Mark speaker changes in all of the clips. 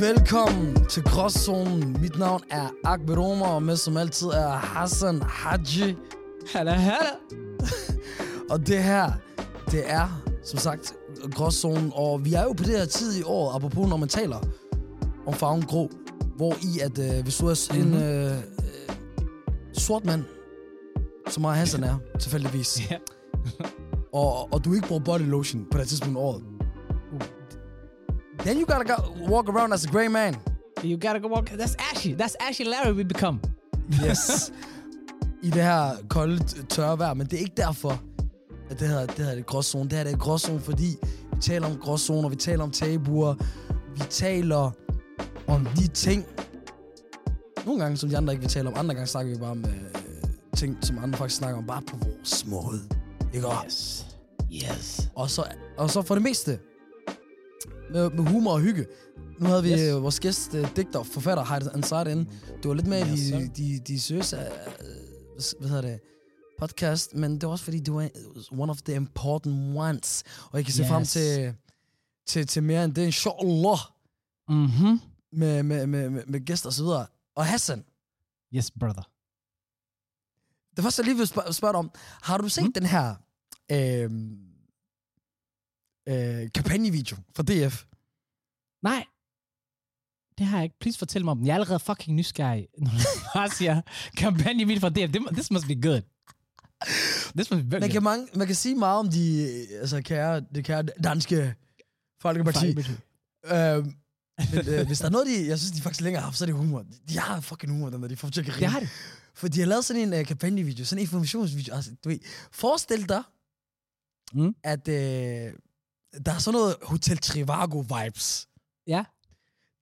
Speaker 1: Velkommen til Gråzonen. Mit navn er Akbar Omar, og med som altid er Hassan Haji.
Speaker 2: Halla, halla.
Speaker 1: Og det her, det er, som sagt, Gråzonen. Og vi er jo på det her tid i året, apropos når man taler om farven grå, hvor i at øh, hvis du er en
Speaker 2: Mhm.
Speaker 1: øh, øh, sort mand, som meget Hassan er, tilfældigvis,
Speaker 2: Ja.
Speaker 1: og, og du ikke bruger body lotion på det tidspunkt af året, then you gotta go, walk around as a gray man.
Speaker 2: You gotta go walk. That's Ashy. That's Ashy Larry we become.
Speaker 1: Yes. I det her kolde, tørre vejr. Men det er ikke derfor, at det her, det her er det gråzone. Det her det er gråzone, fordi vi taler om gråzoner, vi taler om tabuer, vi taler om de ting, nogle gange, som de andre ikke vil tale om. Andre gange snakker vi bare om øh, ting, som andre faktisk snakker om, bare på vores måde. Ikke?
Speaker 2: Yes. Yes.
Speaker 1: Og så, og så for det meste, med, med humor og hygge. Nu havde vi
Speaker 2: Yes.
Speaker 1: yes. vores gæst, uh, digter, forfatter, Heide Ansar inde. Det var lidt mere
Speaker 2: Yes,
Speaker 1: de, de, de seriøse, uh, hvad hedder det, podcast, men det var også fordi, det var one of the important ones. Og jeg kan se yes. frem til, til, til mere end det, inshallah,
Speaker 2: Mhm.
Speaker 1: med, med, med, med, med gæster og så videre. Og Hassan,
Speaker 2: Yes, brother.
Speaker 1: det første, jeg lige vil spørge, spørge dig om, har du set mm. den her øh, øh, kampagnevideo fra DF?
Speaker 2: Nej. Det har jeg ikke. Please fortæl mig om den. Jeg er allerede fucking nysgerrig, når du bare siger kampagne video fra DF. Det- This must be good. This must be very
Speaker 1: Man kan, mange, man kan sige meget om de øh, altså, kære, det kære danske folkeparti. Øh, men øh, hvis der er noget, de, jeg synes, de faktisk længere har haft, så er det humor. De, de har fucking humor, den der. De får til at
Speaker 2: Det
Speaker 1: grine.
Speaker 2: har det.
Speaker 1: For de har lavet sådan en uh, kampagnevideo, sådan en informationsvideo. Altså, du ved, forestil dig,
Speaker 2: Mm.
Speaker 1: at øh, der er sådan noget Hotel Trivago-vibes.
Speaker 2: Ja.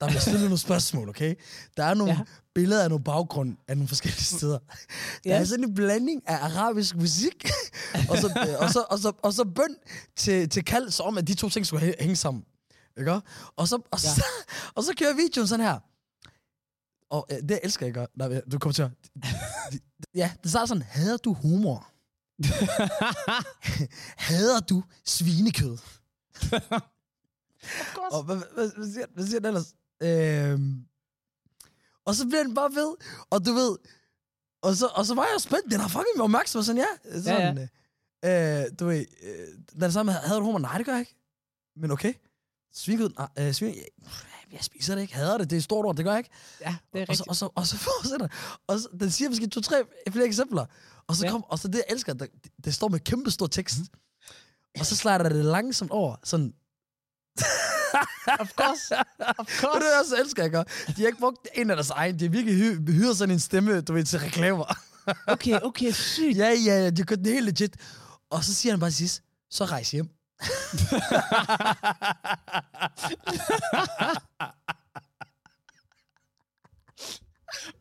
Speaker 1: Der bliver stillet nogle spørgsmål, okay? Der er nogle
Speaker 2: Ja.
Speaker 1: ja. billeder af nogle baggrund af nogle forskellige steder. Der er
Speaker 2: Yes.
Speaker 1: sådan en blanding af arabisk musik, og, så, øh, og, så, og, så, og så bøn til, til kald, så om at de to ting skulle hæ- hænge sammen. Ikke? Og så, og, så,
Speaker 2: Ja.
Speaker 1: og så kører videoen sådan her. Og øh, det elsker jeg godt. Nej, du kommer til at... Ja, det starter sådan, hader du humor? Hader du svinekød? Og hvad, hvad, hvad, siger, hvad siger den ellers? Øhm, og så bliver den bare ved. Og du ved... Og så, og så var jeg spændt. Den har fucking opmærksom. Sådan, ja. Sådan, ja, Øh, du ved... Øh, den samme, havde du humor? Nej, det gør jeg ikke. Men okay. Svinekød? Nej, øh, svin, jeg, jeg spiser det ikke. Hader det. Det er stort ord. Det gør jeg ikke.
Speaker 2: ja, det er
Speaker 1: Og så,
Speaker 2: rigtigt.
Speaker 1: og så, og så fortsætter. Og så, den siger måske to-tre flere eksempler. Og så
Speaker 2: Ja.
Speaker 1: kom, og så det, jeg elsker, det, det står med kæmpe stor tekst. Og så slider det langsomt over, sådan,
Speaker 2: Of course. Of course.
Speaker 1: det er også elsker jeg godt. De har ikke brugt en af deres egen. De har virkelig hy- hyret sådan en stemme, du ved, til reklamer.
Speaker 2: Okay, okay, sygt.
Speaker 1: ja, ja, ja, de har gjort det helt legit. Og så siger han bare sidst, så rejs hjem.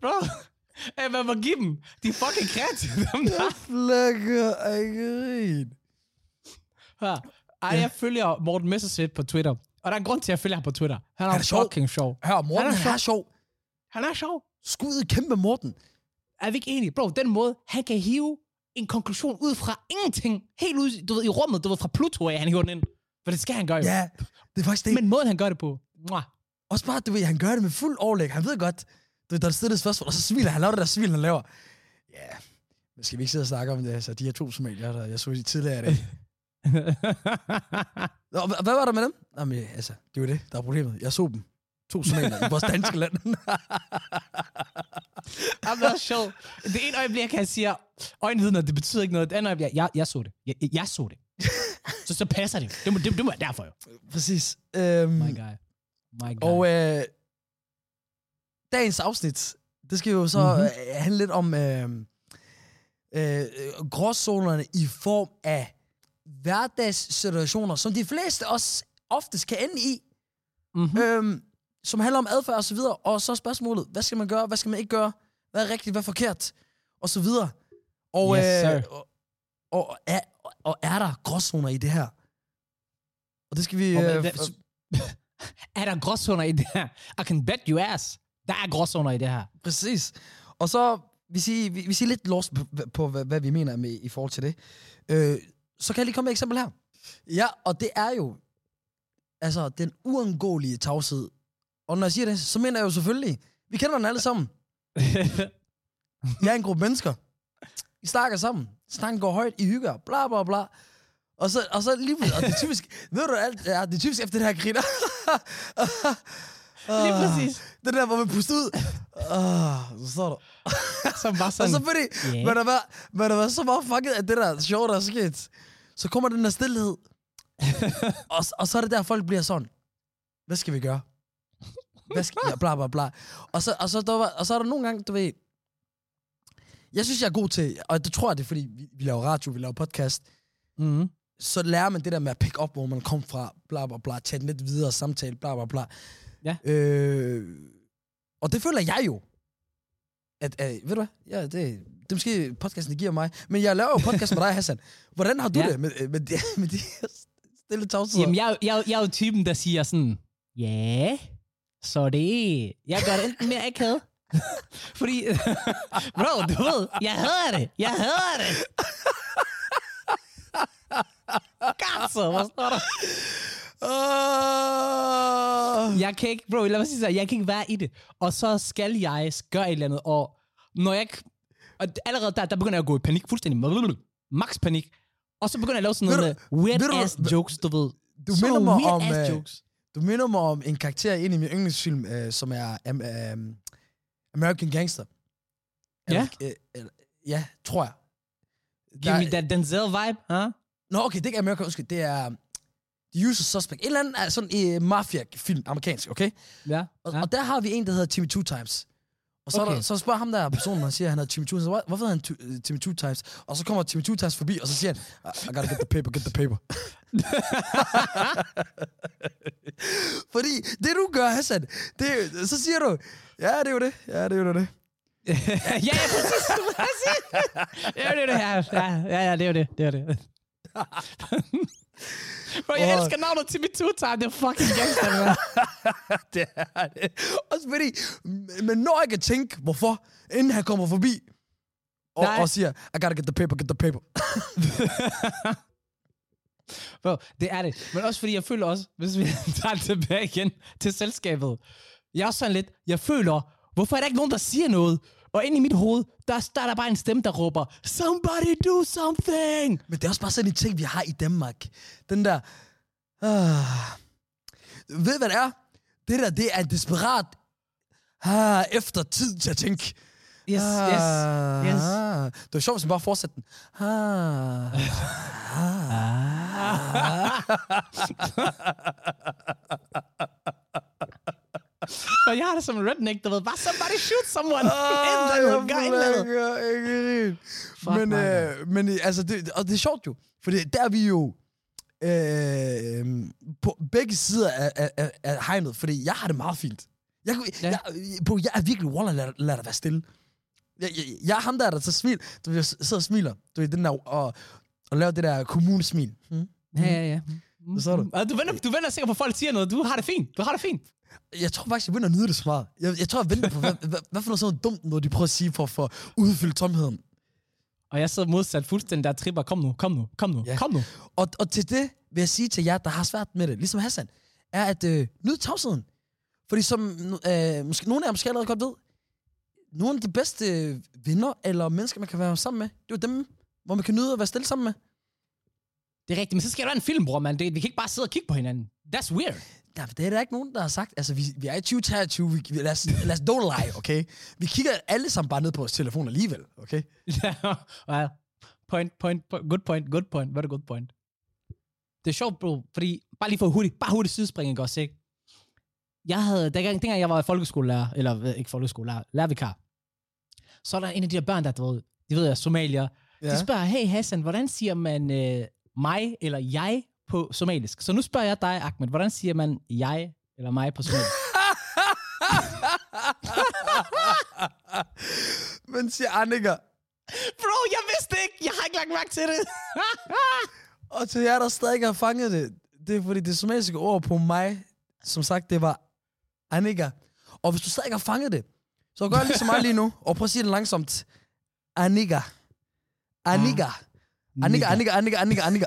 Speaker 2: Bro, hey, man må give dem. De fucking kreative, dem der.
Speaker 1: Flækker af grin.
Speaker 2: Her. Ej, jeg følger Morten Messerschmidt på Twitter. Og der er en grund til, at jeg følger ham på Twitter. Han er,
Speaker 1: Han er
Speaker 2: fucking sjov.
Speaker 1: Hør, Morten,
Speaker 2: Han er
Speaker 1: han er sjov.
Speaker 2: Han er sjov.
Speaker 1: Skud kæmpe Morten.
Speaker 2: Er vi ikke enige? Bro, den måde, han kan hive en konklusion ud fra ingenting. Helt ud, du ved, i rummet, du ved, fra Pluto af, han hiver den ind. For det skal han gøre jo.
Speaker 1: Ja, det er faktisk det. Men,
Speaker 2: måden, han gør det på. Mwah.
Speaker 1: også bare, du ved, han gør det med fuld overlæg. Han ved godt, du ved, der er stillet spørgsmål, og så smiler han. Laver det der smil, han laver. Ja, men skal vi ikke sidde og snakke om det? Altså, de her to somalier, der jeg så i tidligere i dag. Nå, hva- hvad var der med dem? Jamen, altså, det var det, der er problemet. Jeg så dem. To somalier i vores danske land.
Speaker 2: Han er sjov. Det ene øjeblik, han siger, øjenvidner, det betyder ikke noget. Det andet øjeblik, jeg, jeg så det. Jeg, jeg, så det. så, så passer det. Det må, det, det må være derfor jo.
Speaker 1: Præcis. Øhm,
Speaker 2: My guy. My guy.
Speaker 1: og øh, dagens afsnit, det skal jo så
Speaker 2: Mhm.
Speaker 1: mm-hmm. handle lidt om øh, øh, gråzonerne i form af hverdagssituationer, som de fleste også oftest kan ende i.
Speaker 2: Mhm.
Speaker 1: øhm, som handler om adfærd og så videre. Og så spørgsmålet, hvad skal man gøre, hvad skal man ikke gøre? Hvad er rigtigt, hvad er forkert? Og så videre. Og,
Speaker 2: Yes,
Speaker 1: øh, og, og, er, og er der gråzoner i det her? Og det skal vi... Øh,
Speaker 2: er der gråzoner i det her? I can bet you ass. Der er gråzoner i det her.
Speaker 1: Præcis. Og så, hvis I, hvis I er lidt lost på, på hvad, hvad vi mener med i forhold til det, øh, så kan jeg lige komme med et eksempel her. Ja, og det er jo altså den uundgåelige tavshed Og når jeg siger det, så mener jeg jo selvfølgelig, vi kender den alle sammen. Jeg er en gruppe mennesker. Vi snakker sammen. Snakken går højt, I hygger, bla bla bla. Og så, og så lige og det er typisk, ved du alt, ja, det er typisk efter det her griner.
Speaker 2: Lige præcis.
Speaker 1: Det der, hvor man puster ud. Uh, så står der.
Speaker 2: Som var
Speaker 1: Og
Speaker 2: sådan...
Speaker 1: så fordi,
Speaker 2: Ja.
Speaker 1: man været, man været så meget fucket af det der sjov, der er sket. Så kommer den der stillhed. og, og så er det der, folk bliver sådan. Hvad skal vi gøre? Hvad skal, ja, bla bla bla. Og så, og, så, der var, og så er der nogle gange, du ved... Jeg synes, jeg er god til, og det tror jeg, det er, fordi vi, vi laver radio, vi laver podcast,
Speaker 2: Mm.
Speaker 1: så lærer man det der med at pick up, hvor man kom fra, bla bla bla, tage den lidt videre, samtale, bla bla bla.
Speaker 2: Ja.
Speaker 1: Øh, og det føler jeg jo. At, at, ved du hvad? Ja, det, det er måske podcasten, det giver mig. Men jeg laver jo podcast med dig, Hassan. Hvordan har du
Speaker 2: Ja.
Speaker 1: det med, med, de, med de her stille tavsheder?
Speaker 2: Jamen, jeg, jeg, jeg er jo typen, der siger sådan, ja, så det Jeg gør det enten mere akavet. Fordi, bro, du ved, jeg hader det. Jeg hader det. Godt så, hvad står der?
Speaker 1: Uh,
Speaker 2: Jeg kan ikke, bro, lad mig sige så, jeg kan ikke være i det. Og så skal jeg gøre et eller andet, og når jeg ikke... Og allerede der, der begynder jeg at gå i panik, fuldstændig. Max panik. Og så begynder jeg at lave sådan nogle
Speaker 1: du-
Speaker 2: weird
Speaker 1: du-
Speaker 2: ass jokes, du ved.
Speaker 1: Du
Speaker 2: Så
Speaker 1: minder mig
Speaker 2: weird
Speaker 1: om,
Speaker 2: ass
Speaker 1: øh,
Speaker 2: jokes.
Speaker 1: du minder mig om en karakter ind i min yndlingsfilm, øh, som er um, um, American Gangster.
Speaker 2: Ja.
Speaker 1: Eller, øh, ja, tror jeg.
Speaker 2: Give me that Denzel vibe, huh?
Speaker 1: Nå, okay, det er ikke American, undskyld, det er The Usual Suspect. En eller anden er sådan en uh, mafia-film, amerikansk, okay?
Speaker 2: Ja.
Speaker 1: Og,
Speaker 2: ja.
Speaker 1: og der har vi en, der hedder Timmy Two Times. Og så, okay. Der, så spørger ham der personen, og siger, at han hedder Timmy Two Times. Hvor- Hvorfor hedder han tu, uh, Timmy Two Times? Og så kommer Timmy Two Times forbi, og så siger han, I gotta get the paper, get the paper. Fordi det du gør, Hassan, det, så siger du, ja, det er jo det, ja, det er jo det.
Speaker 2: ja, ja, præcis. præcis. Ja, det er det her. Ja, ja, ja, det er jo det. Det er det. Bro, jeg
Speaker 1: Åh.
Speaker 2: elsker navnet Timmy Time. Det er fucking gangster, man.
Speaker 1: det er det. Også fordi, men når jeg kan tænke, hvorfor, inden han kommer forbi, og,
Speaker 2: Nej.
Speaker 1: og siger, I gotta get the paper, get the paper.
Speaker 2: Bro, det er det. Men også fordi jeg føler også, hvis vi tager det tilbage igen til selskabet. Jeg er sådan lidt, jeg føler, hvorfor er der ikke nogen, der siger noget? Og ind i mit hoved, der, der er der bare en stemme, der råber, somebody do something!
Speaker 1: Men det er også bare sådan en ting, vi har i Danmark. Den der... Uh, ved hvad det er? Det der, det er en desperat... Ah, efter tid til at tænke.
Speaker 2: Yes,
Speaker 1: ah,
Speaker 2: yes, yes.
Speaker 1: Det var sjovt, hvis man bare fortsætter den. Ah,
Speaker 2: Og jeg har det som en redneck, du ved, bare somebody shoot someone!
Speaker 1: jeg ikke rigt.
Speaker 2: Fuck
Speaker 1: Men, øh, men altså, det, og det er sjovt jo. For det, der er vi jo øh, på begge sider af, af, af, af hegnet, fordi jeg har det meget fint. Jeg, kunne-
Speaker 2: Ja.
Speaker 1: jeg, bro, jeg er virkelig, wallah, lad, lad dig være stille. Jeg, jeg, jeg er ham der, der så smil, du jeg sidder og smiler, du ved, den der, og, og laver det der kommunesmil. Hmm?
Speaker 2: Ja, ja, ja.
Speaker 1: Hvad så du?
Speaker 2: Og du venter, du venter sikkert på, at folk siger noget. Du har det fint. Du har det fint.
Speaker 1: Jeg tror faktisk, jeg begynder at nyde det så meget. Jeg, jeg tror, jeg venter på, hvad, hvad, hvad for noget sådan noget dumt, når de prøver at sige for, for at udfylde tomheden.
Speaker 2: Og jeg sidder modsat fuldstændig der tripper. Kom nu, kom nu, kom nu,
Speaker 1: Ja.
Speaker 2: kom nu.
Speaker 1: Og, og til det vil jeg sige til jer, der har svært med det, ligesom Hassan, er at øh, nyde tavsheden. Fordi som øh, måske, nogle af jer måske allerede godt ved, nogle af de bedste venner eller mennesker, man kan være sammen med, det er jo dem, hvor man kan nyde at være stille sammen med.
Speaker 2: Det er rigtigt, men så skal der en film, bror, man. Det, vi kan ikke bare sidde og kigge på hinanden. That's weird.
Speaker 1: Ja, det er der ikke nogen, der har sagt. Altså, vi, vi er i 2023, vi, vi, lad, os, lad os don't lie, okay? Vi kigger alle sammen bare ned på vores telefon alligevel, okay?
Speaker 2: well, point, point, point, good point, good point, very good point. Det er sjovt, bro, fordi, bare lige for hurtigt, bare hurtigt sidespring, ikke også, ikke? Jeg havde, dengang, dengang jeg var folkeskolelærer, eller øh, ikke folkeskolelærer, lærervikar, så er der en af de der børn, der, du ved, de ved jeg, somalier, ja. de spørger, hey Hassan, hvordan siger man øh, mig eller jeg på somalisk? Så nu spørger jeg dig, Ahmed, hvordan siger man jeg eller mig på somalisk?
Speaker 1: Men siger Annika,
Speaker 2: Bro, jeg vidste ikke! Jeg har ikke lagt mærke til det!
Speaker 1: og til jer, der stadig ikke har fanget det, det er fordi det somaliske ord på mig, som sagt, det var Annika. Og hvis du stadig ikke har fanget det, så gør ligesom mig lige nu, og prøv at sige det langsomt. Annika. Annika. Annika, Annika, Annika, Annika, Annika.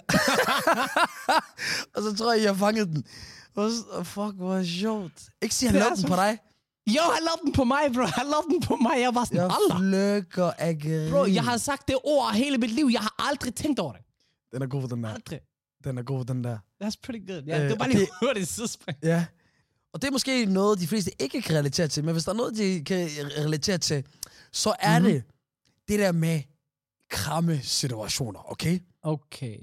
Speaker 1: og så tror jeg, har fanget den. Hvor- Fuck, hvor sjovt. Ikke sige, han lavede den på dig.
Speaker 2: Jo, han lavede den på mig, bro. Han lavede den på mig. Jeg var sådan,
Speaker 1: Jeg
Speaker 2: Allah.
Speaker 1: flykker af grin.
Speaker 2: Bro, jeg har sagt det ord hele mit liv. Jeg har aldrig tænkt over det.
Speaker 1: Den er god, den der.
Speaker 2: Aldrig.
Speaker 1: Den er god, den der.
Speaker 2: That's pretty good. Ja,
Speaker 1: Øh,
Speaker 2: det var bare
Speaker 1: og
Speaker 2: lige
Speaker 1: det-
Speaker 2: hurtigt sidespring.
Speaker 1: Ja. Og det er måske noget, de fleste ikke kan relatere til, men hvis der er noget, de kan relatere til, så er
Speaker 2: Mhm.
Speaker 1: mm-hmm. det det der med kramme situationer, okay?
Speaker 2: Okay.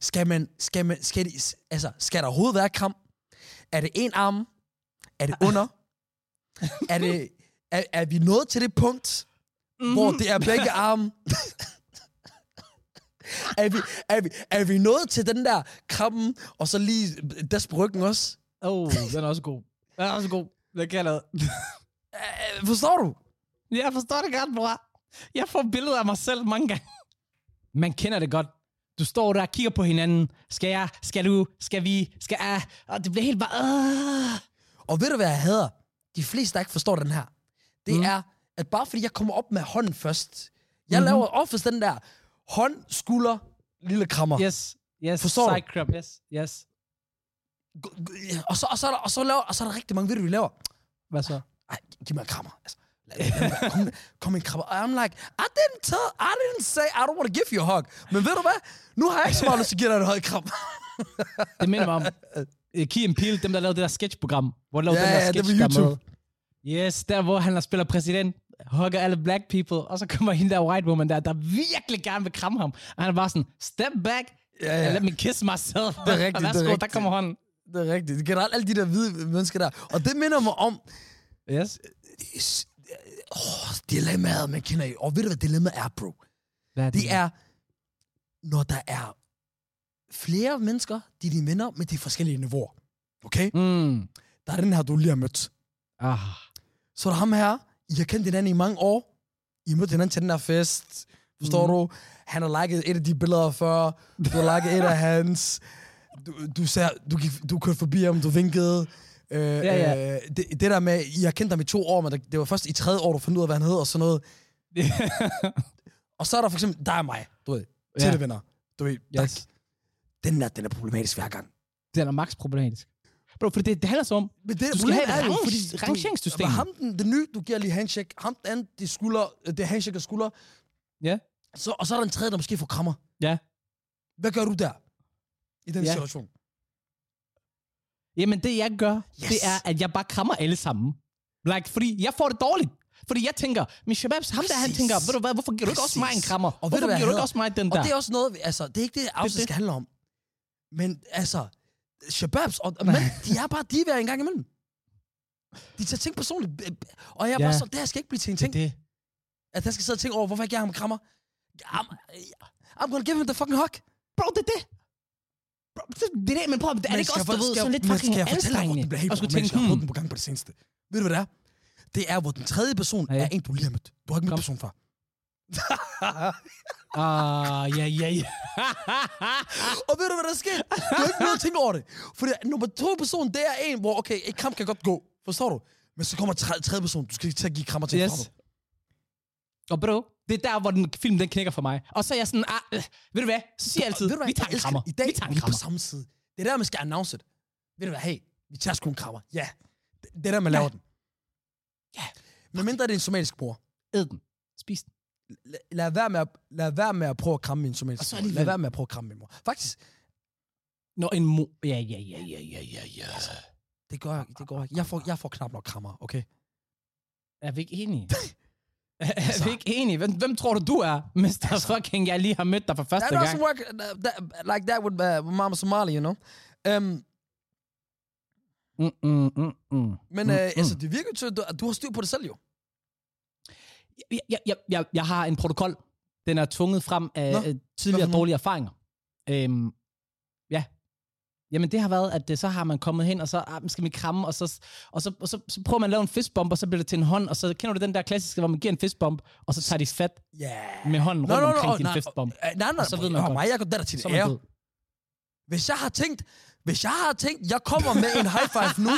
Speaker 1: Skal man, skal man, skal, de, altså, skal der overhovedet være kram? Er det en arm? Er det under? er, det, er, er vi nået til det punkt, mm-hmm. hvor det er begge arme? er, vi, er, vi, er vi nået til den der krabben, og så lige des på ryggen også?
Speaker 2: Oh, den er også god. Den er også god. Det kan jeg lade.
Speaker 1: Forstår du?
Speaker 2: Jeg forstår det godt, bror. Jeg får billeder af mig selv mange gange. Man kender det godt. Du står der og kigger på hinanden. Skal jeg? Skal du? Skal vi? Skal jeg? Og det bliver helt bare... Uh.
Speaker 1: Og ved du, hvad jeg hader? De fleste, der ikke forstår den her, det
Speaker 2: Mm.
Speaker 1: er, at bare fordi jeg kommer op med hånden først, jeg
Speaker 2: Mhm.
Speaker 1: mm-hmm. laver oftest den der hånd, skulder, lille krammer.
Speaker 2: Yes. Yes.
Speaker 1: Forstår du?
Speaker 2: Side crab. Yes. Yes.
Speaker 1: Og så, og, så er der, og, så laver, og så er der rigtig mange, ved du, vi laver.
Speaker 2: Hvad så?
Speaker 1: Ej, giv mig en krammer. Altså, kom, en krammer. Og I'm like, I didn't tell, I didn't say I don't want to give you a hug. Men ved du hvad? Nu har jeg ikke så meget lyst til at give dig en høj kram.
Speaker 2: Det minder mig om uh, Key and Peele, dem der lavede det der sketchprogram. Hvor de lavede
Speaker 1: Ja,
Speaker 2: den der
Speaker 1: ja, det
Speaker 2: sketch
Speaker 1: var
Speaker 2: der
Speaker 1: YouTube.
Speaker 2: med- Yes, der hvor han spiller præsident, hugger alle black people, og så kommer hende der white woman der, der virkelig gerne vil kramme ham. Og han er bare sådan, step back,
Speaker 1: Ja,
Speaker 2: and
Speaker 1: ja.
Speaker 2: let me kiss myself.
Speaker 1: Det er rigtigt,
Speaker 2: og
Speaker 1: det er
Speaker 2: værsgo, der
Speaker 1: rigtigt.
Speaker 2: kommer hånden.
Speaker 1: Det er rigtigt. Det er generelt alle de der hvide mennesker der. Og det minder mig om,
Speaker 2: Yes.
Speaker 1: Oh, dilemmaet, man kender i. Og ved du, hvad dilemmaet er, bro?
Speaker 2: Hvad er
Speaker 1: Det er, når der er flere mennesker, de er dine venner, med de forskellige niveauer. Okay?
Speaker 2: Mm.
Speaker 1: Der er den her, du lige har mødt.
Speaker 2: Ah.
Speaker 1: Så er der ham her, I har kendt hinanden i mange år. I har mødt hinanden til den her fest. Forstår mm. du? Han har liket et af de billeder før. Du har liket et af hans. Du, du, ser, du, gik- du kørte forbi ham, du vinkede. Øh,
Speaker 2: Ja, ja.
Speaker 1: Øh, det, det der med, I har kendt ham i to år, men det, var først i tredje år, du fandt ud af, hvad han hed og sådan noget. Og så er der for eksempel dig og mig, du ved.
Speaker 2: Ja.
Speaker 1: Venner. Du ved, der,
Speaker 2: yes.
Speaker 1: den der, den er problematisk hver gang.
Speaker 2: Den er max problematisk. Bro, for det, det handler så om,
Speaker 1: Men det,
Speaker 2: Du skal have et
Speaker 1: er
Speaker 2: range- rangeringssystem.
Speaker 1: Ham, den, den nye, du giver lige handshake. Ham, den anden, det, skulder, det handshake og skulder.
Speaker 2: Ja.
Speaker 1: Så, og så er der en tredje, der måske får krammer.
Speaker 2: Ja.
Speaker 1: Hvad gør du der? I den
Speaker 2: Ja.
Speaker 1: situation?
Speaker 2: Jamen, det jeg gør,
Speaker 1: Yes.
Speaker 2: det er, at jeg bare krammer alle sammen. Like, fordi jeg får det dårligt. Fordi jeg tænker, min shababs, ham der, han tænker, ved du hvad, hvorfor giver du ikke også mig en krammer?
Speaker 1: Og
Speaker 2: hvorfor
Speaker 1: du,
Speaker 2: giver du
Speaker 1: jeg
Speaker 2: ikke også mig den der?
Speaker 1: Og det er også noget, altså, det er ikke det, afsnit
Speaker 2: det.
Speaker 1: skal handle om. Men altså, shababs og mænd, de er bare divaer en gang imellem. De tager ting personligt. Og jeg er
Speaker 2: Ja.
Speaker 1: bare så, det her skal ikke blive til en ting.
Speaker 2: det.
Speaker 1: At jeg skal sidde og tænke over, hvorfor jeg ikke giver ham en krammer. I'm, I'm gonna give him the fucking hug.
Speaker 2: Bro, det er det. Bro, det, er det, men prøv, er det ikke også, du
Speaker 1: for-
Speaker 2: ved, sådan lidt fucking
Speaker 1: skal jeg fortælle dig, hvor
Speaker 2: anstrengende?
Speaker 1: den bliver helt
Speaker 2: Og skulle tænke,
Speaker 1: Jeg har
Speaker 2: hmm,
Speaker 1: den på gang på det seneste. Ved du, hvad det er? Det er, hvor den tredje person
Speaker 2: Ja.
Speaker 1: er en, du lige har mødt. Du har ikke mødt personen før.
Speaker 2: ah, ja, ja, ja.
Speaker 1: Og ved du, hvad der sker? Du har ikke noget at tænke over det. Fordi nummer to person, det er en, hvor, okay, et kram kan godt gå. Forstår du? Men så kommer tredje, tredje person, du skal ikke til at give krammer til.
Speaker 2: Yes.
Speaker 1: Yes.
Speaker 2: Og bro, det er der, hvor den film den knækker for mig. Og så er jeg sådan, ah, øh, ved du hvad, så siger jeg altid,
Speaker 1: Ved du hvad,
Speaker 2: vi tager en krammer.
Speaker 1: I dag
Speaker 2: vi tager
Speaker 1: er
Speaker 2: en
Speaker 1: vi på
Speaker 2: krammer.
Speaker 1: samme side. Det er der, man skal announce det. Ved du hvad, hey, vi tager sgu en krammer. Ja. Det, er der, man
Speaker 2: Ja.
Speaker 1: laver den.
Speaker 2: Ja.
Speaker 1: Men mindre det er en somalisk bror.
Speaker 2: Æd den. Spis den.
Speaker 1: Lad, lad, være med at, lad være med at prøve at kramme min somalisk bror. Lad være med at prøve at kramme min mor. Faktisk,
Speaker 2: Når en mo... Ja, ja, ja, ja, ja, ja, ja.
Speaker 1: det gør jeg, det går jeg ikke. Jeg får, jeg får knap nok krammer, okay?
Speaker 2: Er vi ikke enige? er
Speaker 1: Altså.
Speaker 2: vi ikke enige? Hvem, hvem tror du, du er, Mr. Fucking, jeg lige har mødt dig for første
Speaker 1: That
Speaker 2: gang?
Speaker 1: work uh, that, like that with, uh, with Mama Somali, you know? Um,
Speaker 2: Mm, mm, mm, mm.
Speaker 1: men
Speaker 2: Mm,
Speaker 1: uh,
Speaker 2: mm.
Speaker 1: altså, det virker til, at du, du har styr på det selv, jo.
Speaker 2: jeg, jeg, jeg, jeg, jeg har en protokol. Den er tvunget frem af
Speaker 1: Nå,
Speaker 2: tidligere dårlige erfaringer. Øhm. Jamen det har været, at det, så har man kommet hen, og så ah, skal man kramme, og, så, og, så, og så, så prøver man at lave en fistbump, og så bliver det til en hånd, og så kender du den der klassiske, hvor man giver en fistbump, og så tager de fat.
Speaker 1: Yeah.
Speaker 2: med hånden rundt omkring din
Speaker 1: nej,
Speaker 2: fistbump.
Speaker 1: nej, nej,
Speaker 2: Og så ved man godt.
Speaker 1: mig, jeg går der til det ære. Hvis jeg har tænkt, hvis jeg har tænkt, jeg kommer med en high five nu,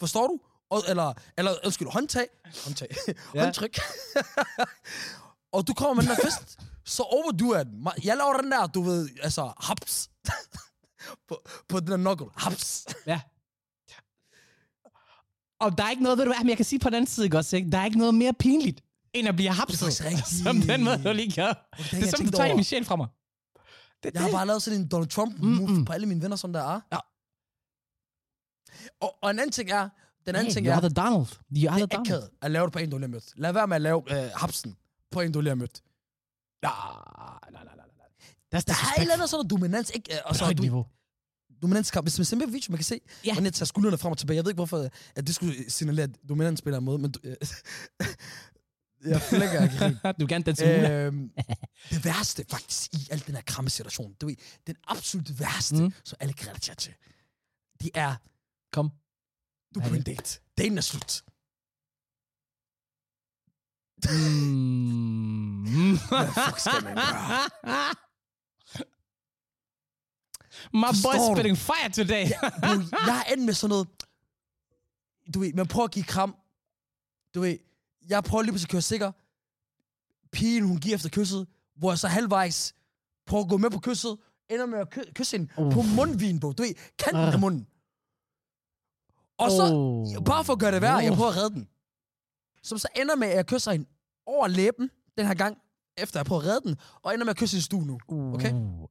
Speaker 1: forstår du? Og, eller, eller, undskyld, håndtag. Håndtag.
Speaker 2: Ja.
Speaker 1: Håndtryk. og du kommer med den der fest, så overdo jeg den. Jeg laver den der, du ved, altså, haps. på, på den der knuckle. Haps.
Speaker 2: Ja. Og der er ikke noget, ved du hvad, men jeg kan sige på den anden side, også, ikke? der er ikke noget mere pinligt, end at blive hapset.
Speaker 1: faktisk rigtigt.
Speaker 2: Som den måde, du lige gør. Det er som, du tager sjæl fra mig. Det,
Speaker 1: Jeg har bare lavet sådan en Donald Trump-move
Speaker 2: Mm-mm.
Speaker 1: på alle mine venner, som der er.
Speaker 2: Ja.
Speaker 1: Og, og en anden ting er, den anden
Speaker 2: hey,
Speaker 1: ting
Speaker 2: you
Speaker 1: er,
Speaker 2: are the Donald. You are
Speaker 1: det
Speaker 2: the
Speaker 1: er
Speaker 2: Donald.
Speaker 1: akavet at lave det på en, du lige har mødt. Lad være med at lave øh, hapsen på en, du lige har mødt.
Speaker 2: Ja, nej, nej, nej, nej. That's
Speaker 1: Der er et eller andet sådan noget dominans, ikke? Øh, Og så
Speaker 2: højt niveau.
Speaker 1: dominanskamp. Hvis man ser med video, man kan se,
Speaker 2: Ja.
Speaker 1: hvordan jeg tager skuldrene frem og tilbage. Jeg ved ikke, hvorfor at det skulle signalere, at dominans spiller en måde, men... Øh, jeg flækker ikke
Speaker 2: du gerne danse øh,
Speaker 1: øhm, det værste faktisk i al den her kramme situation, du ved, den absolut værste,
Speaker 2: Mm.
Speaker 1: som alle kan relatere til, det er,
Speaker 2: Kom.
Speaker 1: du er på
Speaker 2: er
Speaker 1: en date. Daten er slut.
Speaker 2: Mm.
Speaker 1: Hvad fuck skal man gøre?
Speaker 2: My
Speaker 1: Forstår
Speaker 2: boy's
Speaker 1: du?
Speaker 2: spitting fire today.
Speaker 1: Bro, jeg er endt med sådan noget, du ved, man prøver at give kram, du ved, jeg prøver lige pludselig at køre sikker, pigen, hun giver efter kysset, hvor jeg så halvvejs prøver at gå med på kysset, ender med at ky- kysse hende
Speaker 2: Uff.
Speaker 1: på mundvin, bro. Du ved, kanten
Speaker 2: Ah.
Speaker 1: af munden. Og så,
Speaker 2: Oh.
Speaker 1: bare for at gøre det værre, jeg
Speaker 2: Uh.
Speaker 1: prøver at redde den. Som så ender med, at jeg kysser hende over læben, den her gang, efter jeg prøver at redde den, og ender med at kysse hende i stue nu. Okay?
Speaker 2: Uh.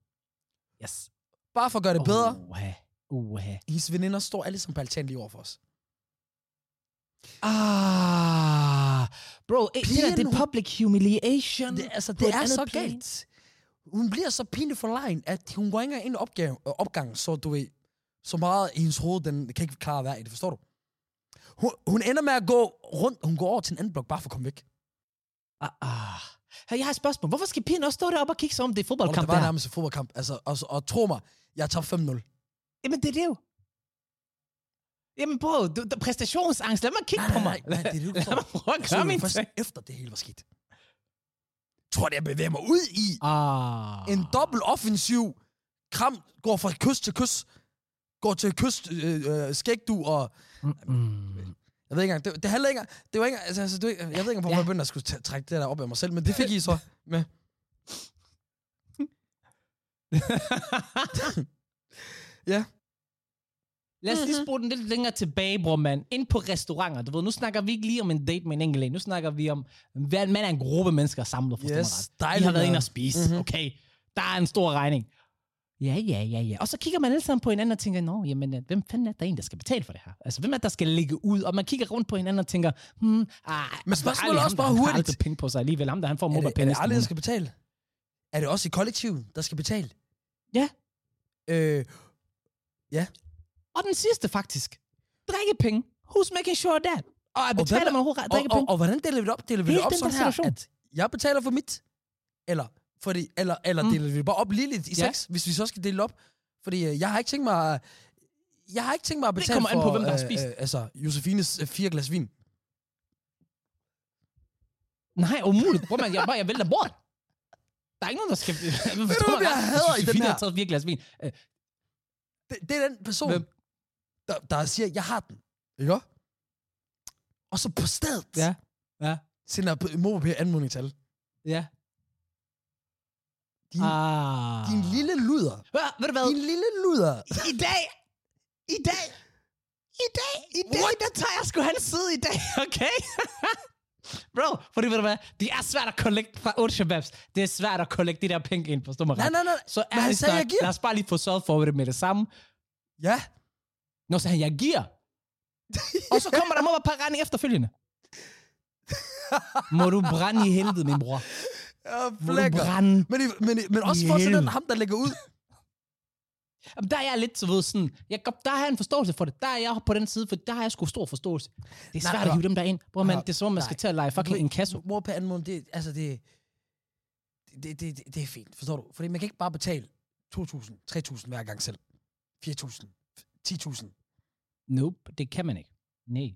Speaker 2: Yes.
Speaker 1: Bare for at gøre det bedre,
Speaker 2: Uha. Uha.
Speaker 1: hendes veninder står alle sammen på altanen lige over for os.
Speaker 2: Ah. Bro, eh, det der,
Speaker 1: Pigen,
Speaker 2: det er
Speaker 1: hun-
Speaker 2: public humiliation.
Speaker 1: Det, altså, det
Speaker 2: et
Speaker 1: er så
Speaker 2: plan.
Speaker 1: galt. Hun bliver så pinlig for lejen, at hun går ikke engang ind i opgave, øh, opgangen, så du ved, så meget i hendes hoved, den kan ikke klare at være i det, forstår du? Hun, hun ender med at gå rundt, hun går over til en anden blok, bare for at komme væk.
Speaker 2: Ah, ah. Hey, jeg har et spørgsmål. Hvorfor skal pigen også stå deroppe og kigge sig om? Det er
Speaker 1: Og
Speaker 2: fodboldkamp,
Speaker 1: det var
Speaker 2: det her.
Speaker 1: nærmest en fodboldkamp. Altså, og, og, tro mig, jeg tabt 5-0.
Speaker 2: Jamen, det er det jo. Jamen, bro, du, du, præstationsangst. Lad mig kigge
Speaker 1: Nej,
Speaker 2: på mig.
Speaker 1: nej, nej, det er det, du
Speaker 2: Lad mig prøve at gøre
Speaker 1: det
Speaker 2: min ting.
Speaker 1: efter det hele var skidt. Tror jeg, jeg bevæger mig ud i
Speaker 2: Ah.
Speaker 1: en dobbelt offensiv. Kram går fra kys til kys. Går til kys, øh, øh, skægdu og
Speaker 2: Mm.
Speaker 1: Jeg ved ikke engang, det, det handler ikke det var ikke altså, altså, det, jeg ved ikke hvorfor
Speaker 2: Ja.
Speaker 1: jeg begyndte at skulle trække det der op af mig selv, men det fik I så med. Ja.
Speaker 2: Lad os lige spole den lidt længere tilbage, bror mand. Ind på restauranter. Du ved, nu snakker vi ikke lige om en date med en enkelt en. Nu snakker vi om, hvad man er en gruppe mennesker samlet, forstår
Speaker 1: Yes,
Speaker 2: mig ret. Har været inde og spise,
Speaker 1: Mhm.
Speaker 2: okay? Der er en stor regning. Ja, ja, ja, ja. Og så kigger man alle sammen på hinanden og tænker, nå, jamen, øh, hvem fanden er der en, der skal betale for det her? Altså, hvem er det, der skal ligge ud? Og man kigger rundt på hinanden og tænker, hmm, ah,
Speaker 1: Men spørgsmålet er også bare
Speaker 2: han har
Speaker 1: hurtigt.
Speaker 2: aldrig penge på sig alligevel. Ham der, han får
Speaker 1: Er det, er
Speaker 2: mobile
Speaker 1: det aldrig, der skal betale? Er det også i kollektivet, der skal betale?
Speaker 2: Ja.
Speaker 1: Øh,
Speaker 2: Og den sidste faktisk. Drikkepenge. Who's making sure that? Og jeg betaler
Speaker 1: er-
Speaker 2: man overhovedet
Speaker 1: og,
Speaker 2: drikkepenge?
Speaker 1: og, og, hvordan deler vi det op? Deler vi det op sådan her, at jeg betaler for mit? Eller, fordi, eller, eller
Speaker 2: Mm.
Speaker 1: deler vi det bare op ligeligt i
Speaker 2: Ja.
Speaker 1: seks, hvis vi så skal dele det op? Fordi jeg har ikke tænkt mig jeg har ikke tænkt mig at
Speaker 2: Det
Speaker 1: betale
Speaker 2: kommer an
Speaker 1: for,
Speaker 2: på, hvem der har
Speaker 1: øh,
Speaker 2: spist.
Speaker 1: Øh, altså, Josefines øh, fire glas vin.
Speaker 2: Nej, umuligt. Bror, man, jeg, bare, jeg vælter bort. Der er ikke nogen, der skal... Ved
Speaker 1: du, jeg hader i den her?
Speaker 2: har taget fire glas vin. Øh,
Speaker 1: Det, det er den person,
Speaker 2: Hvem?
Speaker 1: der, der siger, jeg har den. Ikke? Og så på stedet
Speaker 2: Ja. Ja.
Speaker 1: sender MobilePay anmodning til alle.
Speaker 2: Ja.
Speaker 1: Din,
Speaker 2: Ah.
Speaker 1: din lille luder.
Speaker 2: Hva? Ved du hvad?
Speaker 1: Din lille luder.
Speaker 2: I dag, i dag, i dag, i dag,
Speaker 1: What?
Speaker 2: der tager jeg sgu hans side i dag, okay? Bro, fordi ved du hvad, det er svært at kollekte fra 8 shababs. Det er svært at kollekte de der penge ind, forstår mig
Speaker 1: Nej,
Speaker 2: ret?
Speaker 1: nej, nej.
Speaker 2: Så
Speaker 1: Men han
Speaker 2: ærligt
Speaker 1: sagde, jeg giver.
Speaker 2: lad os bare lige få sørget for det med det samme.
Speaker 1: Ja.
Speaker 2: Nå, så han, jeg giver. Og så kommer der være par regning efterfølgende. Må du brænde i helvede, min bror.
Speaker 1: Ja,
Speaker 2: Må du brænde.
Speaker 1: Men, i- men, i- men også for sådan ham, der lægger ud.
Speaker 2: Jamen, der er jeg lidt, så ved, sådan, jeg, der har jeg en forståelse for det. Der er jeg på den side, for der har jeg sgu stor forståelse. Det er
Speaker 1: Nej,
Speaker 2: svært at
Speaker 1: hør.
Speaker 2: hive dem der ind. Bror, man, det er som om, man skal
Speaker 1: Nej.
Speaker 2: til at lege fucking en kasse.
Speaker 1: Mor på anmodning, det, altså det, det, det, det, det er fint, forstår du? Fordi man kan ikke bare betale 2.000, 3.000 hver gang selv. 4.000, 10.000.
Speaker 2: Nope, det kan man ikke. Nej.